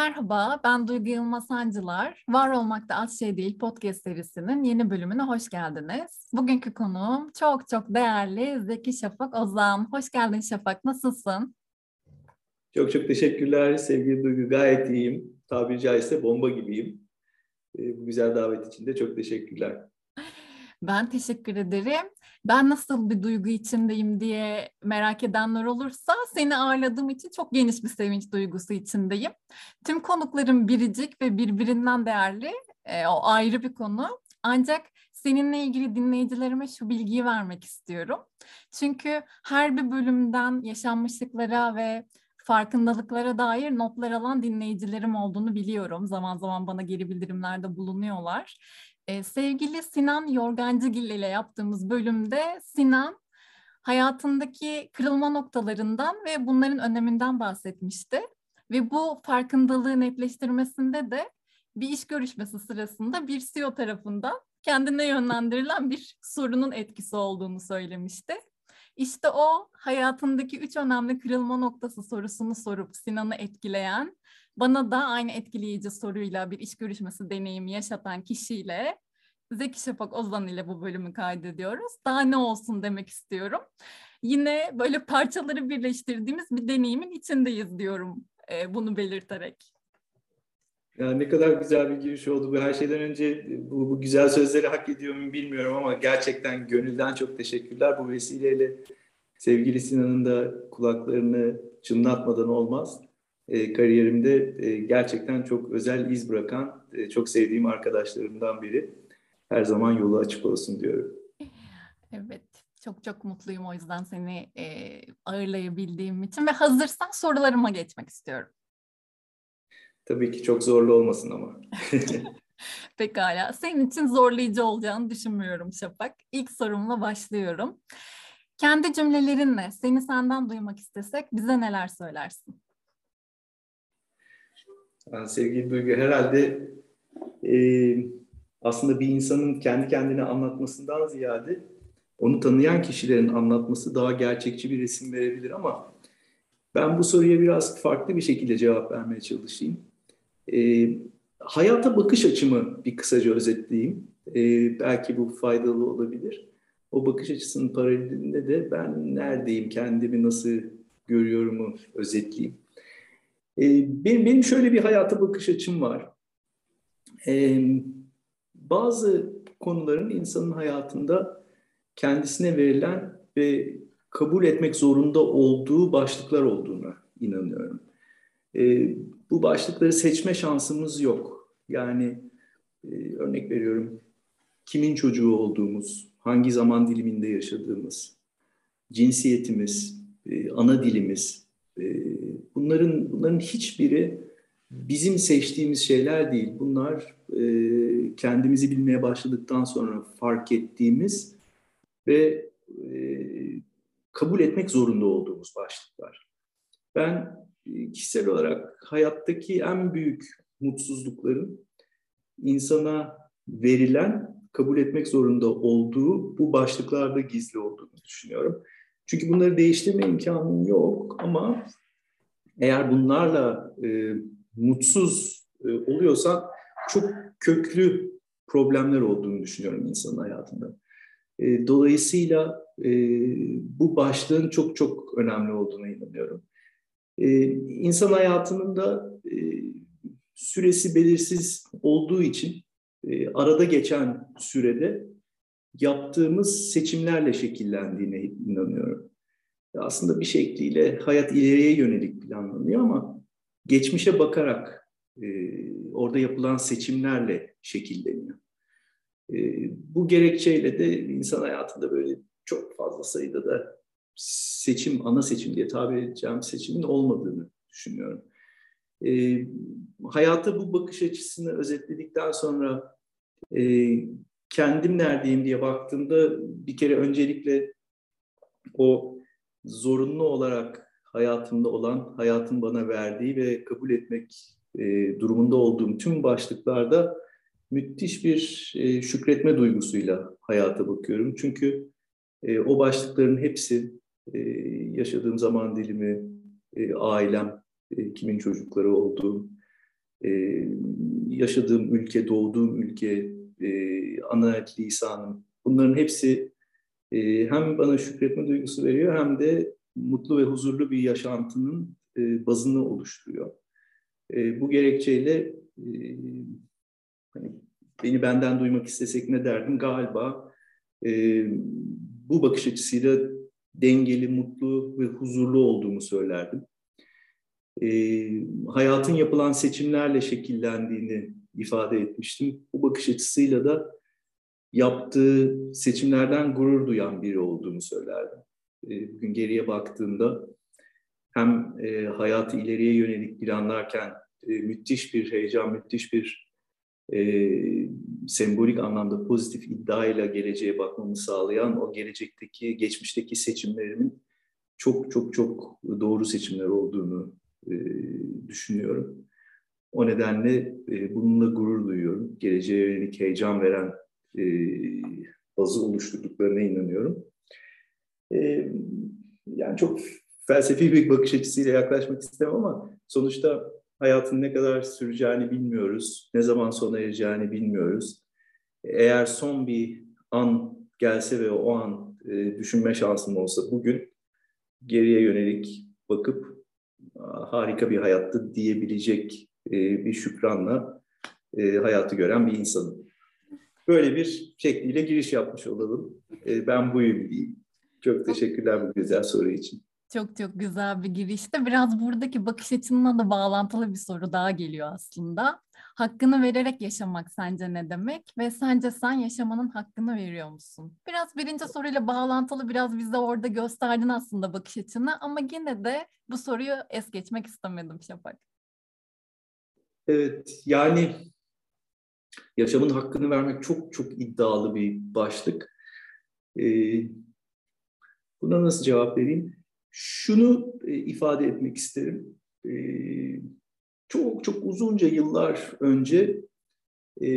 Merhaba, ben Duygu Yılmaz Sancılar. Var Olmakta Az Şey Değil podcast serisinin yeni bölümüne hoş geldiniz. Bugünkü konuğum çok çok değerli Zeki Şafak Ozan. Hoş geldin Şafak, nasılsın? Çok çok teşekkürler sevgili Duygu. Gayet iyiyim. Tabiri caizse bomba gibiyim. Ee, bu güzel davet için de çok teşekkürler. Ben teşekkür ederim. Ben nasıl bir duygu içindeyim diye merak edenler olursa seni ağırladığım için çok geniş bir sevinç duygusu içindeyim. Tüm konuklarım biricik ve birbirinden değerli. E, o ayrı bir konu. Ancak seninle ilgili dinleyicilerime şu bilgiyi vermek istiyorum. Çünkü her bir bölümden yaşanmışlıklara ve farkındalıklara dair notlar alan dinleyicilerim olduğunu biliyorum. Zaman zaman bana geri bildirimlerde bulunuyorlar. Ee, sevgili Sinan Yorgancıgil ile yaptığımız bölümde Sinan hayatındaki kırılma noktalarından ve bunların öneminden bahsetmişti. Ve bu farkındalığı netleştirmesinde de bir iş görüşmesi sırasında bir CEO tarafından kendine yönlendirilen bir sorunun etkisi olduğunu söylemişti. İşte o hayatındaki üç önemli kırılma noktası sorusunu sorup Sinan'ı etkileyen bana da aynı etkileyici soruyla bir iş görüşmesi deneyimi yaşatan kişiyle Zeki Şafak Ozan ile bu bölümü kaydediyoruz. Daha ne olsun demek istiyorum. Yine böyle parçaları birleştirdiğimiz bir deneyimin içindeyiz diyorum e, bunu belirterek. Ya ne kadar güzel bir giriş oldu. Bu her şeyden önce bu, bu güzel sözleri hak ediyor mu bilmiyorum ama gerçekten gönülden çok teşekkürler. Bu vesileyle sevgili Sinan'ın da kulaklarını çınlatmadan olmaz e, kariyerimde e, gerçekten çok özel iz bırakan, e, çok sevdiğim arkadaşlarımdan biri. Her zaman yolu açık olsun diyorum. Evet, çok çok mutluyum o yüzden seni e, ağırlayabildiğim için ve hazırsan sorularıma geçmek istiyorum. Tabii ki çok zorlu olmasın ama. Pekala. Senin için zorlayıcı olacağını düşünmüyorum Şafak. İlk sorumla başlıyorum. Kendi cümlelerinle seni senden duymak istesek bize neler söylersin? Yani sevgili Duygu herhalde e, aslında bir insanın kendi kendine anlatmasından ziyade onu tanıyan kişilerin anlatması daha gerçekçi bir resim verebilir ama ben bu soruya biraz farklı bir şekilde cevap vermeye çalışayım. E, hayata bakış açımı bir kısaca özetleyeyim. E, belki bu faydalı olabilir. O bakış açısının paralelinde de ben neredeyim, kendimi nasıl görüyorumu özetleyeyim. Ee, benim, benim şöyle bir hayata bakış açım var. Ee, bazı konuların insanın hayatında kendisine verilen ve kabul etmek zorunda olduğu başlıklar olduğuna inanıyorum. Ee, bu başlıkları seçme şansımız yok. Yani e, örnek veriyorum kimin çocuğu olduğumuz, hangi zaman diliminde yaşadığımız, cinsiyetimiz, e, ana dilimiz, e, bunların bunların hiçbiri bizim seçtiğimiz şeyler değil. Bunlar e, kendimizi bilmeye başladıktan sonra fark ettiğimiz ve e, kabul etmek zorunda olduğumuz başlıklar. Ben e, kişisel olarak hayattaki en büyük mutsuzlukların insana verilen, kabul etmek zorunda olduğu bu başlıklarda gizli olduğunu düşünüyorum. Çünkü bunları değiştirme imkanım yok ama eğer bunlarla e, mutsuz e, oluyorsan çok köklü problemler olduğunu düşünüyorum insanın hayatında. E, dolayısıyla e, bu başlığın çok çok önemli olduğuna inanıyorum. E, insan hayatının da e, süresi belirsiz olduğu için arada geçen sürede yaptığımız seçimlerle şekillendiğine inanıyorum aslında bir şekliyle hayat ileriye yönelik planlanıyor ama geçmişe bakarak e, orada yapılan seçimlerle şekilleniyor. E, bu gerekçeyle de insan hayatında böyle çok fazla sayıda da seçim, ana seçim diye tabir edeceğim seçimin olmadığını düşünüyorum. E, hayata bu bakış açısını özetledikten sonra e, kendim neredeyim diye baktığımda bir kere öncelikle o zorunlu olarak hayatımda olan, hayatın bana verdiği ve kabul etmek e, durumunda olduğum tüm başlıklarda müthiş bir e, şükretme duygusuyla hayata bakıyorum. Çünkü e, o başlıkların hepsi e, yaşadığım zaman dilimi, e, ailem, e, kimin çocukları olduğum, yaşadığım ülke, doğduğum ülke, ana lisanım bunların hepsi hem bana şükretme duygusu veriyor hem de mutlu ve huzurlu bir yaşantının bazını oluşturuyor. Bu gerekçeyle hani beni benden duymak istesek ne derdim galiba bu bakış açısıyla dengeli, mutlu ve huzurlu olduğumu söylerdim. E, hayatın yapılan seçimlerle şekillendiğini ifade etmiştim. Bu bakış açısıyla da yaptığı seçimlerden gurur duyan biri olduğumu söylerdim. E, bugün geriye baktığımda hem e, hayatı ileriye yönelik planlarken e, müthiş bir heyecan, müthiş bir e, sembolik anlamda pozitif iddiayla geleceğe bakmamı sağlayan o gelecekteki, geçmişteki seçimlerimin çok çok çok doğru seçimler olduğunu e, düşünüyorum. O nedenle e, bununla gurur duyuyorum. Geleceğe yönelik heyecan veren e, bazı oluşturduklarına inanıyorum. E, yani çok felsefi bir bakış açısıyla yaklaşmak istemem ama sonuçta hayatın ne kadar süreceğini bilmiyoruz. Ne zaman sona ereceğini bilmiyoruz. Eğer son bir an gelse ve o an e, düşünme şansım olsa bugün geriye yönelik bakıp harika bir hayattı diyebilecek e, bir şükranla e, hayatı gören bir insanım. Böyle bir şekliyle giriş yapmış olalım. Ben buyum diyeyim. Çok teşekkürler bu güzel soru için. Çok çok güzel bir girişte. Biraz buradaki bakış açınla da bağlantılı bir soru daha geliyor aslında. Hakkını vererek yaşamak sence ne demek? Ve sence sen yaşamanın hakkını veriyor musun? Biraz birinci soruyla bağlantılı biraz bize orada gösterdin aslında bakış açını ama yine de bu soruyu es geçmek istemedim Şafak. Evet yani yaşamın hakkını vermek çok çok iddialı bir başlık. Ee, buna nasıl cevap vereyim? Şunu e, ifade etmek isterim. E, çok çok uzunca yıllar önce e,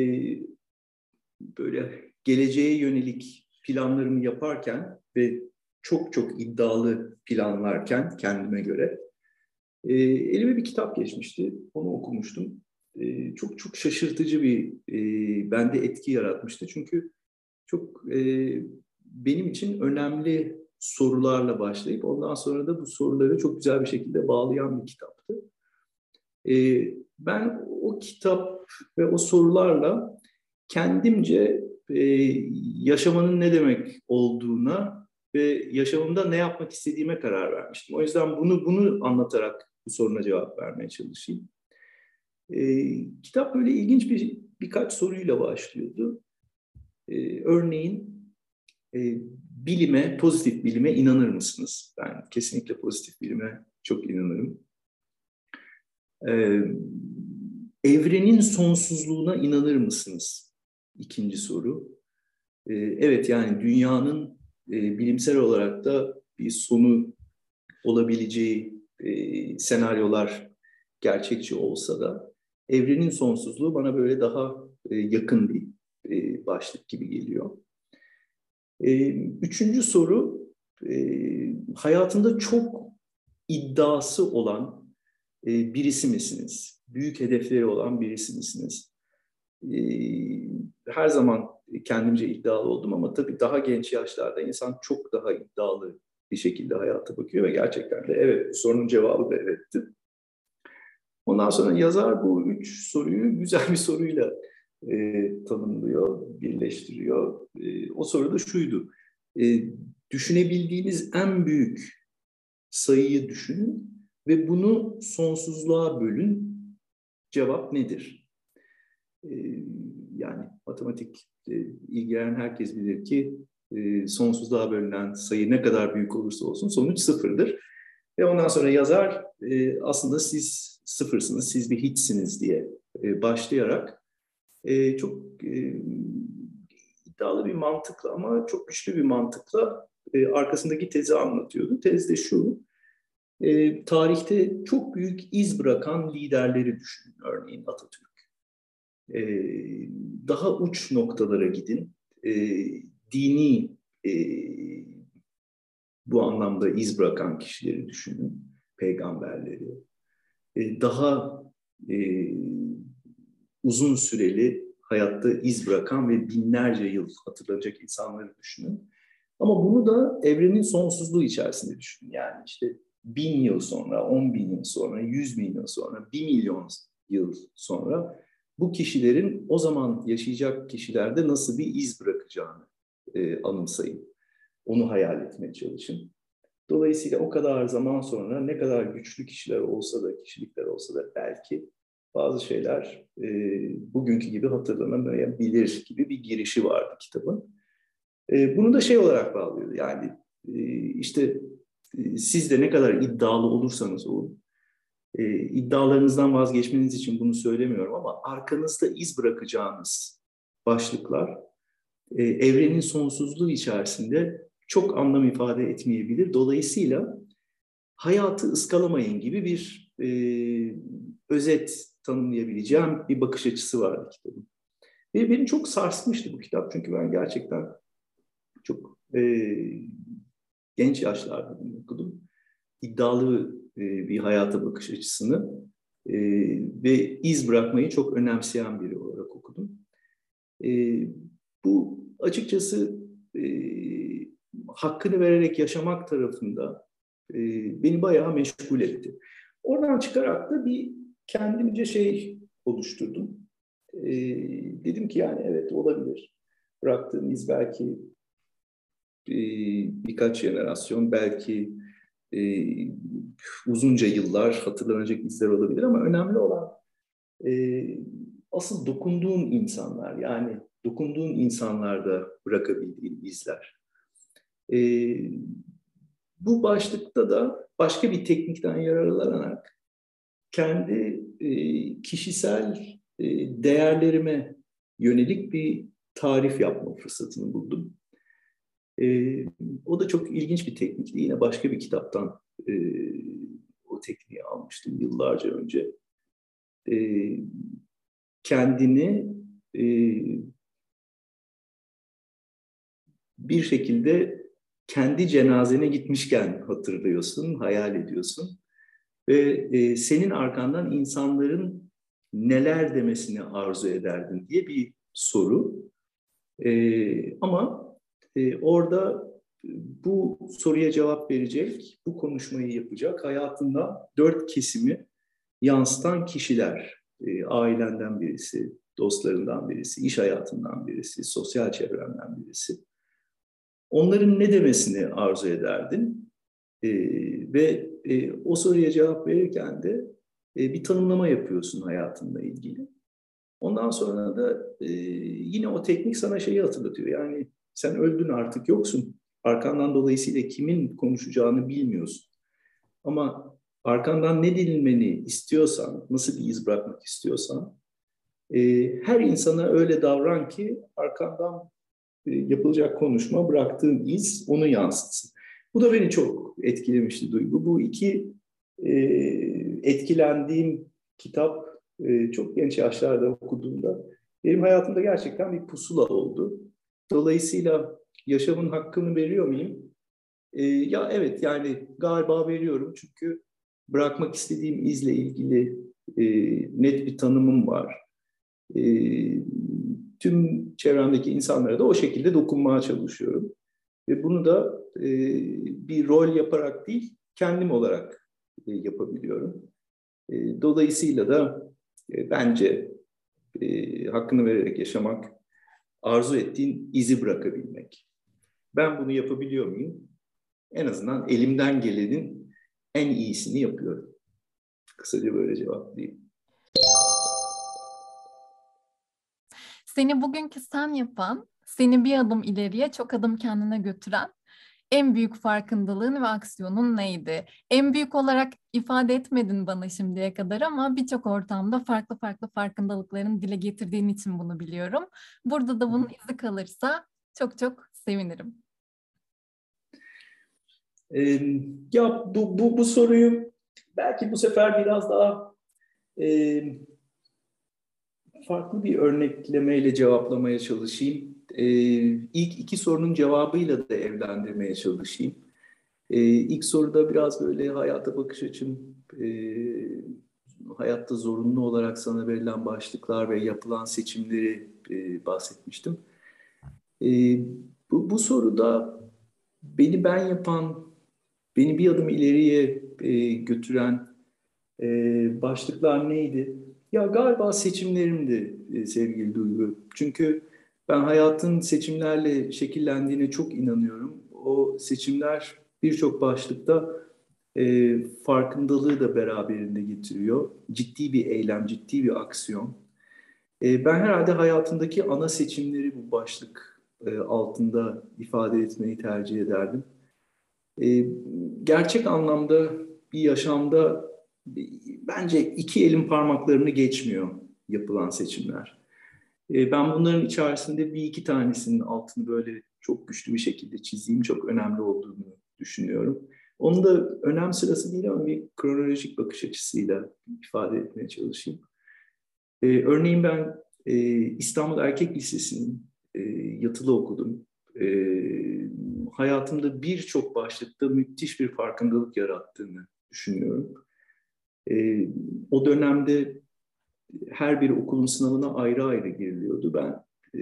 böyle geleceğe yönelik planlarımı yaparken ve çok çok iddialı planlarken kendime göre e, elime bir kitap geçmişti. Onu okumuştum. E, çok çok şaşırtıcı bir e, bende etki yaratmıştı. Çünkü çok e, benim için önemli sorularla başlayıp ondan sonra da bu soruları çok güzel bir şekilde bağlayan bir kitaptı. E, ben o kitap ve o sorularla kendimce e, yaşamanın ne demek olduğuna ve yaşamımda ne yapmak istediğime karar vermiştim. O yüzden bunu bunu anlatarak bu soruna cevap vermeye çalışayım. E, kitap böyle ilginç bir birkaç soruyla başlıyordu. E, örneğin e, bilime, pozitif bilime inanır mısınız? Ben kesinlikle pozitif bilime çok inanırım. Ee, evrenin sonsuzluğuna inanır mısınız? İkinci soru. Ee, evet yani dünyanın e, bilimsel olarak da bir sonu olabileceği e, senaryolar gerçekçi olsa da evrenin sonsuzluğu bana böyle daha e, yakın bir e, başlık gibi geliyor. Ee, üçüncü soru, e, hayatında çok iddiası olan e, birisi misiniz? Büyük hedefleri olan birisi misiniz? Ee, her zaman kendimce iddialı oldum ama tabii daha genç yaşlarda insan çok daha iddialı bir şekilde hayata bakıyor ve gerçekten de evet, sorunun cevabı da evetti. Ondan sonra yazar bu üç soruyu güzel bir soruyla e, tanımlıyor, birleştiriyor. E, o soru da şuydu. E, düşünebildiğiniz en büyük sayıyı düşünün ve bunu sonsuzluğa bölün. Cevap nedir? E, yani matematik e, ilgilenen herkes bilir ki e, sonsuzluğa bölünen sayı ne kadar büyük olursa olsun sonuç sıfırdır. Ve ondan sonra yazar e, aslında siz sıfırsınız, siz bir hiçsiniz diye e, başlayarak e, çok e, iddialı bir mantıkla ama çok güçlü bir mantıkla e, arkasındaki tezi anlatıyordu. Tez de şu, e, tarihte çok büyük iz bırakan liderleri düşünün, örneğin Atatürk. E, daha uç noktalara gidin, e, dini e, bu anlamda iz bırakan kişileri düşünün, peygamberleri. E, daha e, uzun süreli hayatta iz bırakan ve binlerce yıl hatırlanacak insanları düşünün. Ama bunu da evrenin sonsuzluğu içerisinde düşünün. Yani işte bin yıl sonra, on bin yıl sonra, yüz bin yıl sonra, bir milyon yıl sonra bu kişilerin o zaman yaşayacak kişilerde nasıl bir iz bırakacağını e, anımsayın. Onu hayal etmeye çalışın. Dolayısıyla o kadar zaman sonra ne kadar güçlü kişiler olsa da, kişilikler olsa da belki bazı şeyler e, bugünkü gibi hatırlanamayabilir gibi bir girişi vardı kitabın. E, bunu da şey olarak bağlıyor. Yani e, işte e, siz de ne kadar iddialı olursanız olun, e, iddialarınızdan vazgeçmeniz için bunu söylemiyorum ama arkanızda iz bırakacağınız başlıklar e, evrenin sonsuzluğu içerisinde çok anlam ifade etmeyebilir. Dolayısıyla hayatı ıskalamayın gibi bir e, özet tanımlayabileceğim bir bakış açısı vardı kitabın. Ve beni çok sarsmıştı bu kitap çünkü ben gerçekten çok e, genç yaşlarda bunu okudum. İddialı e, bir hayata bakış açısını e, ve iz bırakmayı çok önemseyen biri olarak okudum. E, bu açıkçası e, hakkını vererek yaşamak tarafında e, beni bayağı meşgul etti. Oradan çıkarak da bir kendimce şey oluşturdum. E, dedim ki yani evet olabilir. Bıraktığım iz belki e, birkaç jenerasyon, belki e, uzunca yıllar hatırlanacak izler olabilir ama önemli olan e, asıl dokunduğun insanlar yani dokunduğun insanlarda bırakabildiğin izler. E, bu başlıkta da başka bir teknikten yararlanarak kendi e, kişisel e, değerlerime yönelik bir tarif yapma fırsatını buldum. E, o da çok ilginç bir teknikti. Yine başka bir kitaptan o tekniği almıştım yıllarca önce. Kendini bir şekilde kendi cenazene gitmişken hatırlıyorsun, hayal ediyorsun. Ve e, senin arkandan insanların neler demesini arzu ederdin diye bir soru. E, ama e, orada bu soruya cevap verecek, bu konuşmayı yapacak hayatında dört kesimi yansıtan kişiler. E, ailenden birisi, dostlarından birisi, iş hayatından birisi, sosyal çevrenden birisi. Onların ne demesini arzu ederdin? E, ve e, o soruya cevap verirken de e, bir tanımlama yapıyorsun hayatınla ilgili. Ondan sonra da e, yine o teknik sana şeyi hatırlatıyor. Yani sen öldün artık yoksun. Arkandan dolayısıyla kimin konuşacağını bilmiyorsun. Ama arkandan ne dinilmeni istiyorsan, nasıl bir iz bırakmak istiyorsan, e, her insana öyle davran ki arkandan e, yapılacak konuşma, bıraktığın iz onu yansıtsın. Bu da beni çok etkilemişti Duygu. Bu iki e, etkilendiğim kitap e, çok genç yaşlarda okuduğumda benim hayatımda gerçekten bir pusula oldu. Dolayısıyla yaşamın hakkını veriyor muyum? E, ya evet yani galiba veriyorum çünkü bırakmak istediğim izle ilgili e, net bir tanımım var. E, tüm çevremdeki insanlara da o şekilde dokunmaya çalışıyorum. Ve bunu da e, bir rol yaparak değil, kendim olarak e, yapabiliyorum. E, dolayısıyla da e, bence e, hakkını vererek yaşamak arzu ettiğin izi bırakabilmek. Ben bunu yapabiliyor muyum? En azından elimden gelenin en iyisini yapıyorum. Kısaca böyle cevaplayayım. Seni bugünkü sen yapan, seni bir adım ileriye çok adım kendine götüren en büyük farkındalığın ve aksiyonun neydi? En büyük olarak ifade etmedin bana şimdiye kadar ama birçok ortamda farklı farklı farkındalıkların dile getirdiğin için bunu biliyorum. Burada da bunun izi kalırsa çok çok sevinirim. Ee, ya bu, bu, bu soruyu belki bu sefer biraz daha e, farklı bir örneklemeyle cevaplamaya çalışayım e, ilk iki sorunun cevabıyla da evlendirmeye çalışayım. E, ilk soruda biraz böyle hayata bakış açım, e, hayatta zorunlu olarak sana verilen başlıklar ve yapılan seçimleri e, bahsetmiştim. E, bu, bu soruda beni ben yapan, beni bir adım ileriye e, götüren e, başlıklar neydi? Ya galiba seçimlerimdi e, sevgili Duygu. Çünkü ben hayatın seçimlerle şekillendiğine çok inanıyorum. O seçimler birçok başlıkta e, farkındalığı da beraberinde getiriyor. Ciddi bir eylem, ciddi bir aksiyon. E, ben herhalde hayatımdaki ana seçimleri bu başlık e, altında ifade etmeyi tercih ederdim. E, gerçek anlamda bir yaşamda bence iki elin parmaklarını geçmiyor yapılan seçimler. E, ben bunların içerisinde bir iki tanesinin altını böyle çok güçlü bir şekilde çizeyim, çok önemli olduğunu düşünüyorum. Onu da önem sırası değil ama bir kronolojik bakış açısıyla ifade etmeye çalışayım. Ee, örneğin ben e, İstanbul Erkek Lisesi'nin e, yatılı okudum. E, hayatımda birçok başlıkta müthiş bir farkındalık yarattığını düşünüyorum. E, o dönemde her bir okulun sınavına ayrı ayrı giriliyordu. Ben e,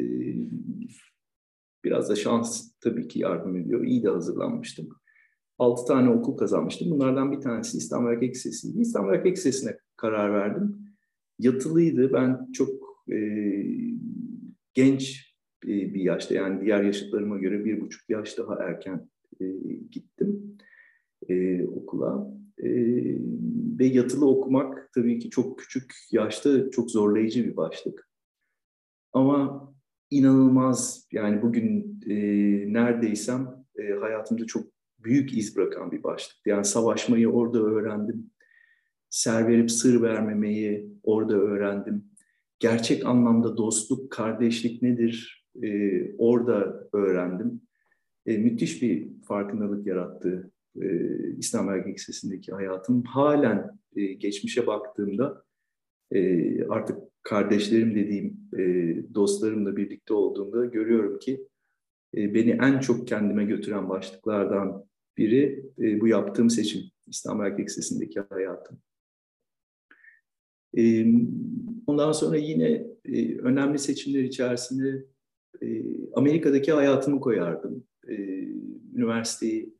biraz da şans tabii ki yardım ediyor. İyi de hazırlanmıştım. 6 tane okul kazanmıştım. Bunlardan bir tanesi İstanbul Erkek Lisesi'ydi. İstanbul Erkek Lisesi'ne karar verdim. Yatılıydı. Ben çok e, genç e, bir yaşta yani diğer yaşıtlarıma göre bir buçuk yaş daha erken e, gittim e, okula. E, ve yatılı okumak tabii ki çok küçük yaşta çok zorlayıcı bir başlık. Ama inanılmaz yani bugün e, neredeysem e, hayatımda çok büyük iz bırakan bir başlık. Yani savaşmayı orada öğrendim. Ser verip sır vermemeyi orada öğrendim. Gerçek anlamda dostluk, kardeşlik nedir e, orada öğrendim. E, müthiş bir farkındalık yarattı e, İslam Erkek Lisesi'ndeki hayatım. Halen e, geçmişe baktığımda e, artık kardeşlerim dediğim e, dostlarımla birlikte olduğumda görüyorum ki e, beni en çok kendime götüren başlıklardan biri e, bu yaptığım seçim. İslam Erkek Lisesi'ndeki hayatım. E, ondan sonra yine e, önemli seçimler içerisinde e, Amerika'daki hayatımı koyardım. E, üniversiteyi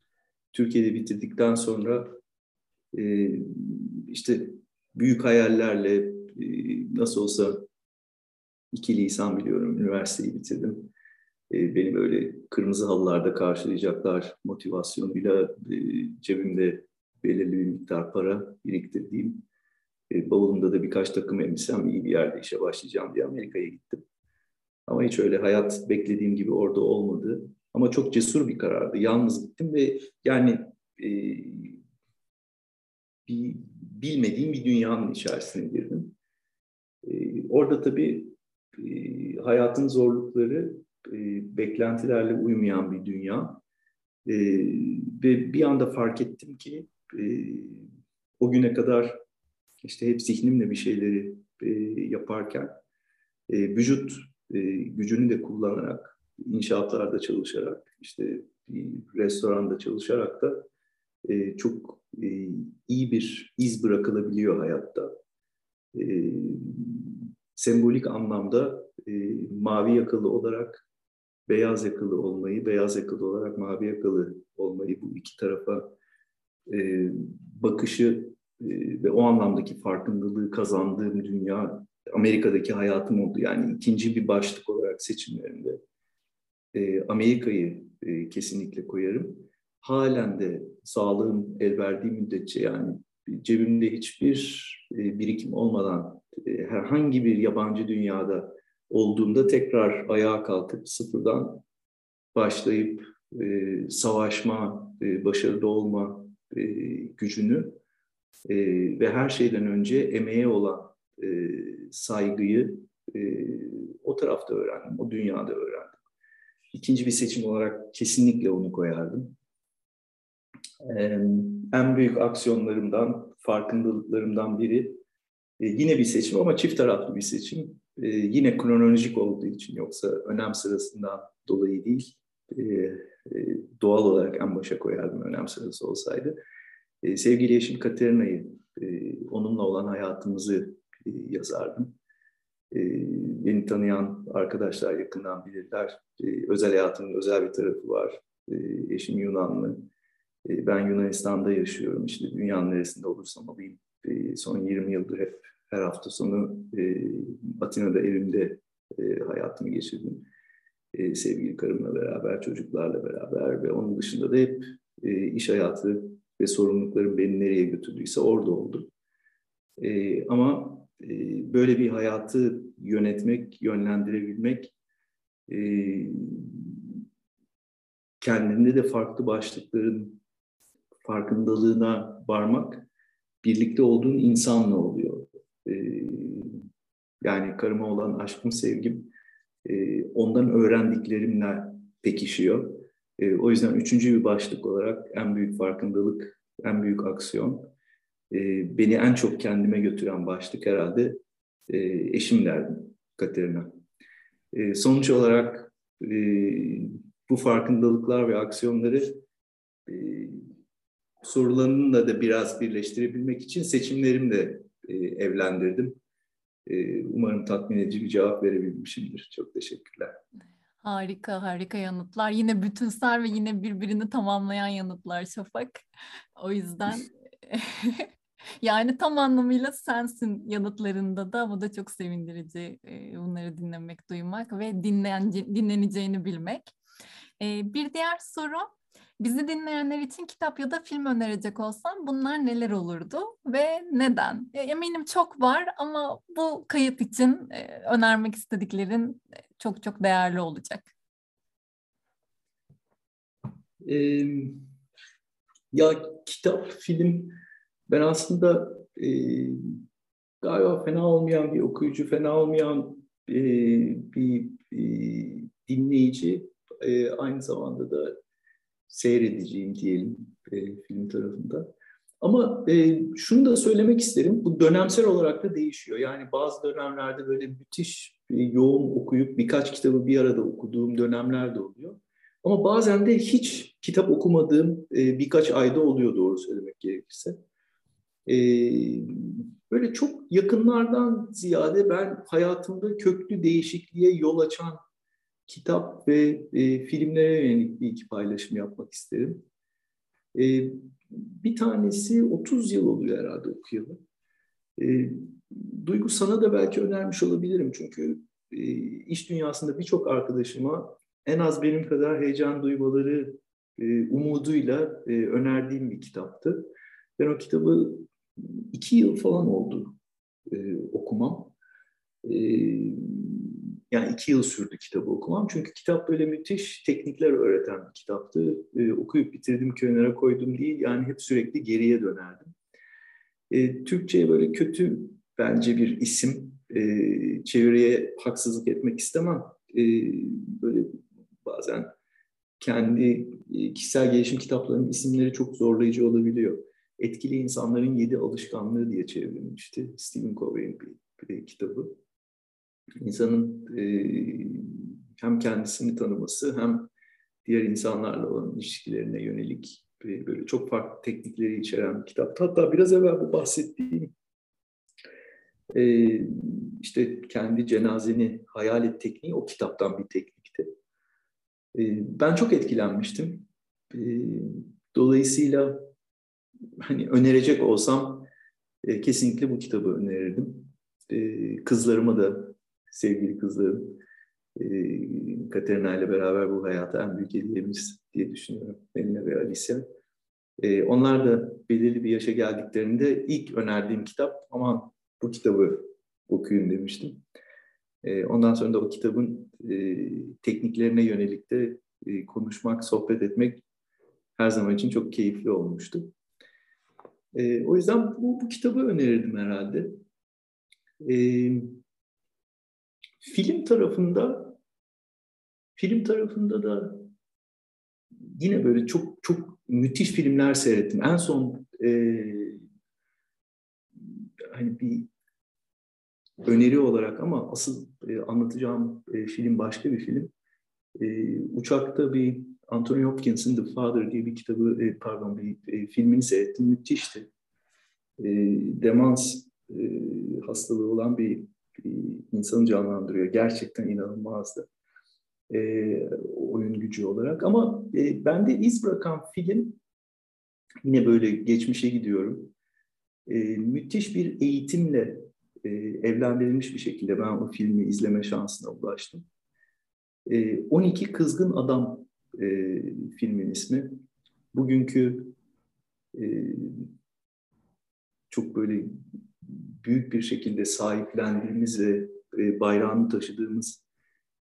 Türkiye'de bitirdikten sonra e, işte büyük hayallerle e, nasıl olsa iki lisan biliyorum üniversiteyi bitirdim. E, beni böyle kırmızı halılarda karşılayacaklar motivasyonuyla e, cebimde belirli bir miktar para biriktirdiğim e, bavulumda da birkaç takım elbisem iyi bir yerde işe başlayacağım diye Amerika'ya gittim. Ama hiç öyle hayat beklediğim gibi orada olmadı. Ama çok cesur bir karardı. Yalnız gittim ve yani e, bir, bilmediğim bir dünyanın içerisine girdim. E, orada tabii e, hayatın zorlukları e, beklentilerle uymayan bir dünya. E, ve bir anda fark ettim ki e, o güne kadar işte hep zihnimle bir şeyleri e, yaparken e, vücut e, gücünü de kullanarak, inşaatlarda çalışarak, işte bir restoranda çalışarak da e, çok e, iyi bir iz bırakılabiliyor hayatta. E, sembolik anlamda e, mavi yakalı olarak beyaz yakalı olmayı, beyaz yakalı olarak mavi yakalı olmayı bu iki tarafa e, bakışı e, ve o anlamdaki farkındalığı kazandığım dünya Amerika'daki hayatım oldu. Yani ikinci bir başlık olarak seçimlerimde e, Amerika'yı e, kesinlikle koyarım. Halen de sağlığım el verdiği müddetçe yani cebimde hiçbir e, birikim olmadan e, herhangi bir yabancı dünyada olduğunda tekrar ayağa kalkıp sıfırdan başlayıp e, savaşma, e, başarılı olma e, gücünü e, ve her şeyden önce emeğe olan e, saygıyı e, o tarafta öğrendim, o dünyada öğrendim. İkinci bir seçim olarak kesinlikle onu koyardım. E, en büyük aksiyonlarımdan, farkındalıklarımdan biri e, yine bir seçim ama çift taraflı bir seçim e, yine kronolojik olduğu için yoksa önem sırasından dolayı değil e, doğal olarak en başa koyardım önem sırası olsaydı. Sevgili eşim Katerina'yı onunla olan hayatımızı yazardım. E, beni tanıyan arkadaşlar yakından bilirler. E, özel hayatımın özel bir tarafı var. E, eşim Yunanlı. E, ben Yunanistan'da yaşıyorum. İşte dünyanın neresinde olursam olayım. E, son 20 yıldır hep her hafta sonu e, Atina'da evimde e, hayatımı geçirdim. E, sevgili karımla beraber, çocuklarla beraber ve onun dışında da hep e, iş hayatı ve sorumluluklarım beni nereye götürdüyse orada oldu. E, ama böyle bir hayatı yönetmek, yönlendirebilmek, e, kendinde de farklı başlıkların farkındalığına varmak, birlikte olduğun insanla oluyor. E, yani karıma olan aşkım, sevgim e, ondan öğrendiklerimle pekişiyor. E, o yüzden üçüncü bir başlık olarak en büyük farkındalık, en büyük aksiyon, e, beni en çok kendime götüren başlık herhalde e, eşim derdim Katerina. E, sonuç olarak e, bu farkındalıklar ve aksiyonları e, sorularını da biraz birleştirebilmek için seçimlerimle e, evlendirdim. E, umarım tatmin edici bir cevap verebilmişimdir. Çok teşekkürler. Harika, harika yanıtlar. Yine bütünsel ve yine birbirini tamamlayan yanıtlar Şafak. O yüzden yani tam anlamıyla sensin yanıtlarında da bu da çok sevindirici bunları dinlemek, duymak ve dinleyen, dinleneceğini bilmek. Bir diğer soru Bizi dinleyenler için kitap ya da film önerecek olsam bunlar neler olurdu ve neden? Eminim çok var ama bu kayıt için önermek istediklerin çok çok değerli olacak. Ee, ya kitap, film ben aslında e, galiba fena olmayan bir okuyucu, fena olmayan e, bir e, dinleyici, e, aynı zamanda da seyredeceğim diyelim e, film tarafında. Ama e, şunu da söylemek isterim, bu dönemsel olarak da değişiyor. Yani bazı dönemlerde böyle müthiş e, yoğun okuyup birkaç kitabı bir arada okuduğum dönemler de oluyor. Ama bazen de hiç kitap okumadığım e, birkaç ayda oluyor doğru söylemek gerekirse. E, böyle çok yakınlardan ziyade ben hayatımda köklü değişikliğe yol açan kitap ve e, filmlere yönelik bir iki paylaşım yapmak isterim. E, bir tanesi 30 yıl oluyor herhalde okuyalı. E, Duygu sana da belki önermiş olabilirim çünkü e, iş dünyasında birçok arkadaşıma en az benim kadar heyecan duymaları e, umuduyla e, önerdiğim bir kitaptı. Ben o kitabı iki yıl falan oldu e, okumam. E, yani iki yıl sürdü kitabı okumam. Çünkü kitap böyle müthiş teknikler öğreten bir kitaptı. E, okuyup bitirdim, kenara koydum değil. Yani hep sürekli geriye dönerdim. E, Türkçe'ye böyle kötü bence bir isim. E, çevireye haksızlık etmek istemem. E, böyle bazen kendi e, kişisel gelişim kitaplarının isimleri çok zorlayıcı olabiliyor. Etkili insanların yedi alışkanlığı diye çevrilmişti. Stephen Covey'in bir, bir kitabı insanın e, hem kendisini tanıması hem diğer insanlarla olan ilişkilerine yönelik e, böyle çok farklı teknikleri içeren bir kitap. Hatta biraz evvel bu bahsettiğim e, işte kendi cenazeni hayal et tekniği o kitaptan bir teknikti. E, ben çok etkilenmiştim. E, dolayısıyla hani önerecek olsam e, kesinlikle bu kitabı önerirdim. E, kızlarıma da sevgili kızlarım e, Katerina ile beraber bu hayata en büyük hediyemiz diye düşünüyorum. Melina ve Alicia. E, onlar da belirli bir yaşa geldiklerinde ilk önerdiğim kitap ama bu kitabı okuyun demiştim. E, ondan sonra da o kitabın e, tekniklerine yönelik de e, konuşmak, sohbet etmek her zaman için çok keyifli olmuştu. E, o yüzden bu, bu kitabı önerirdim herhalde. E, Film tarafında film tarafında da yine böyle çok çok müthiş filmler seyrettim. En son e, hani bir öneri olarak ama asıl e, anlatacağım e, film başka bir film. E, uçakta bir Anthony Hopkins'in The Father diye bir kitabı, e, pardon bir e, filmini seyrettim. Müthişti. e, demans e, hastalığı olan bir, bir insanı canlandırıyor. Gerçekten inanılmazdı e, oyun gücü olarak. Ama e, bende iz bırakan film, yine böyle geçmişe gidiyorum. E, müthiş bir eğitimle e, evlendirilmiş bir şekilde ben o filmi izleme şansına ulaştım. E, 12 Kızgın Adam e, filmin ismi. Bugünkü e, çok böyle büyük bir şekilde sahiplendiğimiz ve e, bayrağını taşıdığımız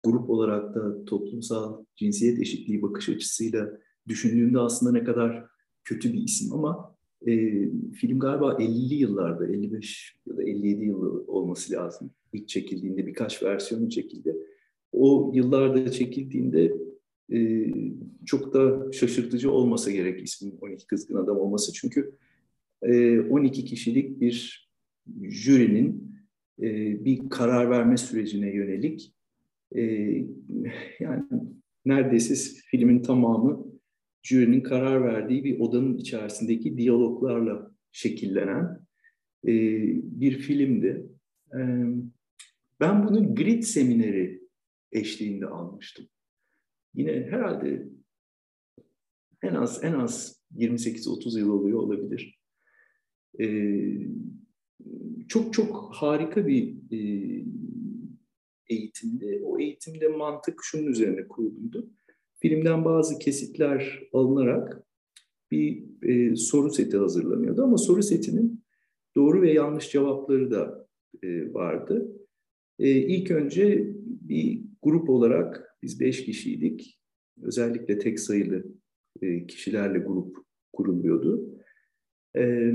grup olarak da toplumsal cinsiyet eşitliği bakış açısıyla düşündüğümde aslında ne kadar kötü bir isim ama e, film galiba 50'li yıllarda, 55 ya da 57 yılı olması lazım. İlk çekildiğinde birkaç versiyonu çekildi. O yıllarda çekildiğinde e, çok da şaşırtıcı olmasa gerek ismin 12 Kızgın Adam olması. Çünkü e, 12 kişilik bir jürinin e, bir karar verme sürecine yönelik e, yani neredeyse filmin tamamı jürinin karar verdiği bir odanın içerisindeki diyaloglarla şekillenen e, bir filmdi. E, ben bunu Grit semineri eşliğinde almıştım. Yine herhalde en az en az 28-30 yıl oluyor olabilir. E, çok çok harika bir e, eğitimdi. O eğitimde mantık şunun üzerine kuruluydu. Filmden bazı kesitler alınarak bir e, soru seti hazırlanıyordu ama soru setinin doğru ve yanlış cevapları da e, vardı. E, ilk önce bir grup olarak biz beş kişiydik. Özellikle tek sayılı e, kişilerle grup kuruluyordu. E,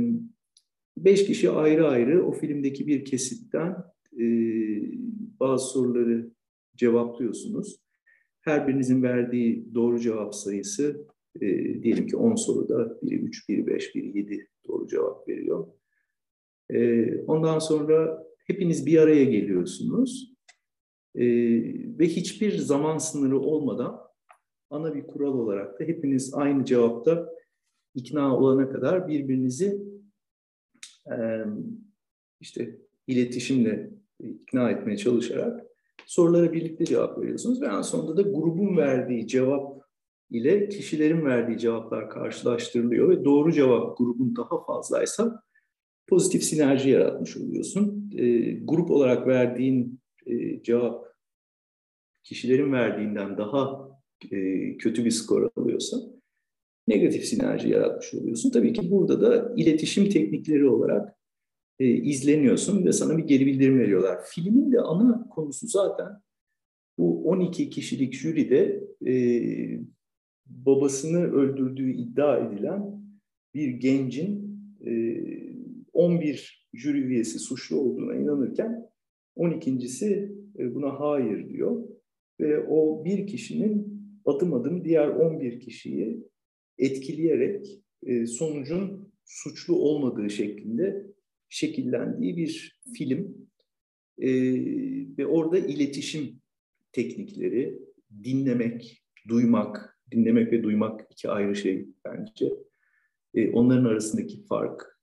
beş kişi ayrı ayrı o filmdeki bir kesitten e, bazı soruları cevaplıyorsunuz. Her birinizin verdiği doğru cevap sayısı e, diyelim ki 10 soruda biri 3, biri 5, biri 7 doğru cevap veriyor. E, ondan sonra hepiniz bir araya geliyorsunuz e, ve hiçbir zaman sınırı olmadan ana bir kural olarak da hepiniz aynı cevapta ikna olana kadar birbirinizi e, işte iletişimle ikna etmeye çalışarak sorulara birlikte cevap veriyorsunuz ve en sonunda da grubun verdiği cevap ile kişilerin verdiği cevaplar karşılaştırılıyor ve doğru cevap grubun daha fazlaysa pozitif sinerji yaratmış oluyorsun. E, grup olarak verdiğin e, cevap kişilerin verdiğinden daha e, kötü bir skor alıyorsa negatif sinerji yaratmış oluyorsun. Tabii ki burada da iletişim teknikleri olarak e, izleniyorsun ve sana bir geri bildirim veriyorlar. Filmin de ana konusu zaten bu 12 kişilik jüride babasını öldürdüğü iddia edilen bir gencin e, 11 jüri üyesi suçlu olduğuna inanırken 12.si e, buna hayır diyor ve o bir kişinin adım adım diğer 11 kişiyi etkileyerek e, sonucun suçlu olmadığı şeklinde şekillendiği bir film. E, ve orada iletişim teknikleri, dinlemek, duymak, dinlemek ve duymak iki ayrı şey bence. Onların arasındaki fark,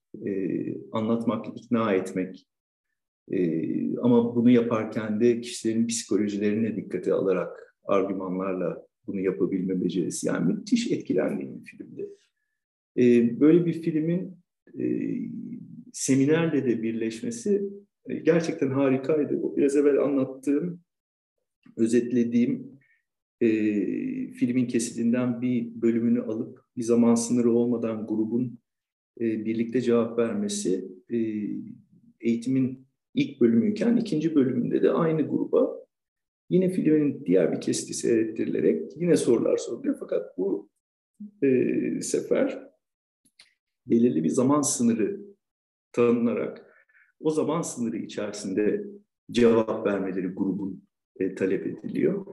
anlatmak, ikna etmek. E, ama bunu yaparken de kişilerin psikolojilerine dikkate alarak argümanlarla bunu yapabilme becerisi. Yani müthiş etkilendiğim bir filmdi. E, böyle bir filmin e, seminerle de birleşmesi e, gerçekten harikaydı. O biraz evvel anlattığım, özetlediğim e, filmin kesitinden bir bölümünü alıp bir zaman sınırı olmadan grubun e, birlikte cevap vermesi e, eğitimin ilk bölümüyken ikinci bölümünde de aynı gruba yine filmin diğer bir kesiti seyrettirilerek yine sorular soruluyor. Fakat bu e, sefer belirli bir zaman sınırı tanınarak o zaman sınırı içerisinde cevap vermeleri grubun e, talep ediliyor.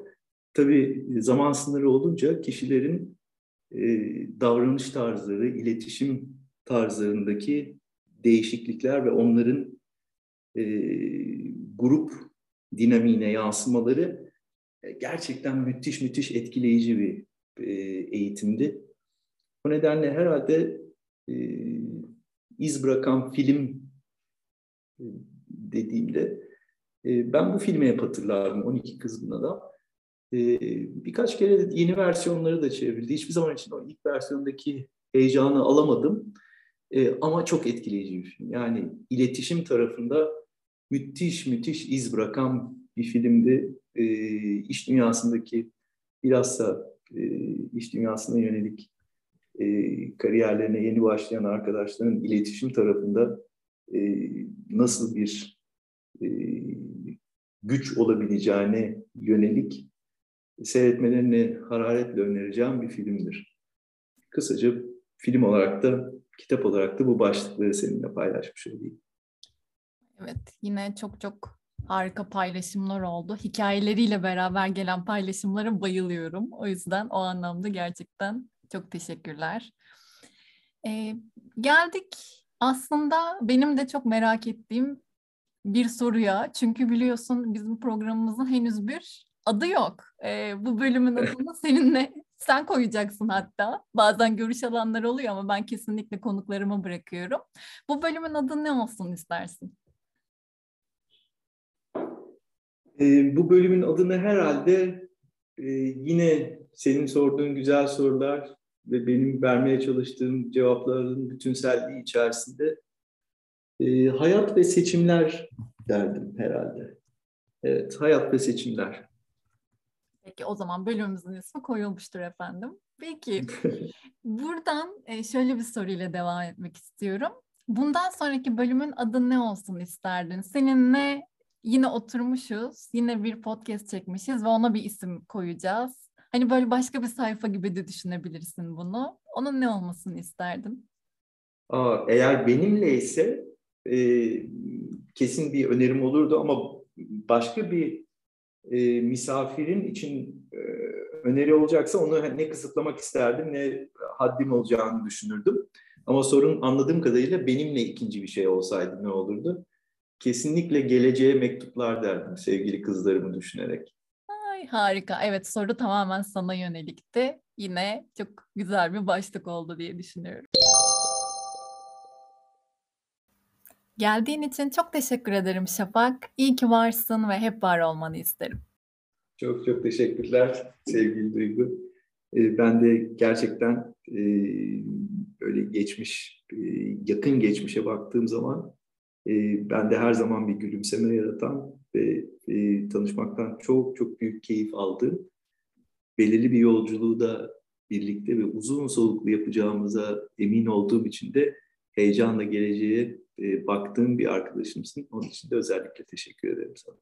Tabii zaman sınırı olunca kişilerin e, davranış tarzları, iletişim tarzlarındaki değişiklikler ve onların e, grup dinamiğine yansımaları e, gerçekten müthiş müthiş etkileyici bir e, eğitimdi. O nedenle herhalde e, iz bırakan film e, dediğimde e, ben bu filmi hep hatırlardım 12 Kızgın Adam. E, birkaç kere yeni versiyonları da çevrildi. Hiçbir zaman için o ilk versiyondaki heyecanı alamadım. Ama çok etkileyici bir film. Yani iletişim tarafında müthiş müthiş iz bırakan bir filmdi. İş dünyasındaki bilhassa iş dünyasına yönelik kariyerlerine yeni başlayan arkadaşların iletişim tarafında nasıl bir güç olabileceğine yönelik seyretmelerini hararetle önereceğim bir filmdir. Kısaca film olarak da, kitap olarak da bu başlıkları seninle paylaşmış olayım. Evet, yine çok çok harika paylaşımlar oldu. Hikayeleriyle beraber gelen paylaşımlara bayılıyorum. O yüzden o anlamda gerçekten çok teşekkürler. Ee, geldik aslında benim de çok merak ettiğim bir soruya. Çünkü biliyorsun bizim programımızın henüz bir adı yok. Ee, bu bölümün adını seninle sen koyacaksın hatta. Bazen görüş alanları oluyor ama ben kesinlikle konuklarıma bırakıyorum. Bu bölümün adı ne olsun istersin? E, bu bölümün adını herhalde e, yine senin sorduğun güzel sorular ve benim vermeye çalıştığım cevapların bütünselliği içerisinde e, hayat ve seçimler derdim herhalde. Evet, hayat ve seçimler. Peki o zaman bölümümüzün ismi koyulmuştur efendim. Peki buradan e, şöyle bir soruyla devam etmek istiyorum. Bundan sonraki bölümün adı ne olsun isterdin? Seninle yine oturmuşuz, yine bir podcast çekmişiz ve ona bir isim koyacağız. Hani böyle başka bir sayfa gibi de düşünebilirsin bunu. Onun ne olmasını isterdin? Aa, eğer benimle ise e, kesin bir önerim olurdu ama başka bir e, misafirin için e, öneri olacaksa onu ne kısıtlamak isterdim ne haddim olacağını düşünürdüm. Ama sorun anladığım kadarıyla benimle ikinci bir şey olsaydı ne olurdu? Kesinlikle geleceğe mektuplar derdim sevgili kızlarımı düşünerek. Ay harika. Evet soru tamamen sana yönelikti. Yine çok güzel bir başlık oldu diye düşünüyorum. Geldiğin için çok teşekkür ederim Şafak. İyi ki varsın ve hep var olmanı isterim. Çok çok teşekkürler sevgili Duygu. Ee, ben de gerçekten e, böyle geçmiş, e, yakın geçmişe baktığım zaman e, ben de her zaman bir gülümseme yaratan ve tanışmaktan çok çok büyük keyif aldığım belirli bir yolculuğu da birlikte ve uzun soluklu yapacağımıza emin olduğum için de heyecanla geleceğe e, baktığım bir arkadaşımsın. Onun için de özellikle teşekkür ederim sana.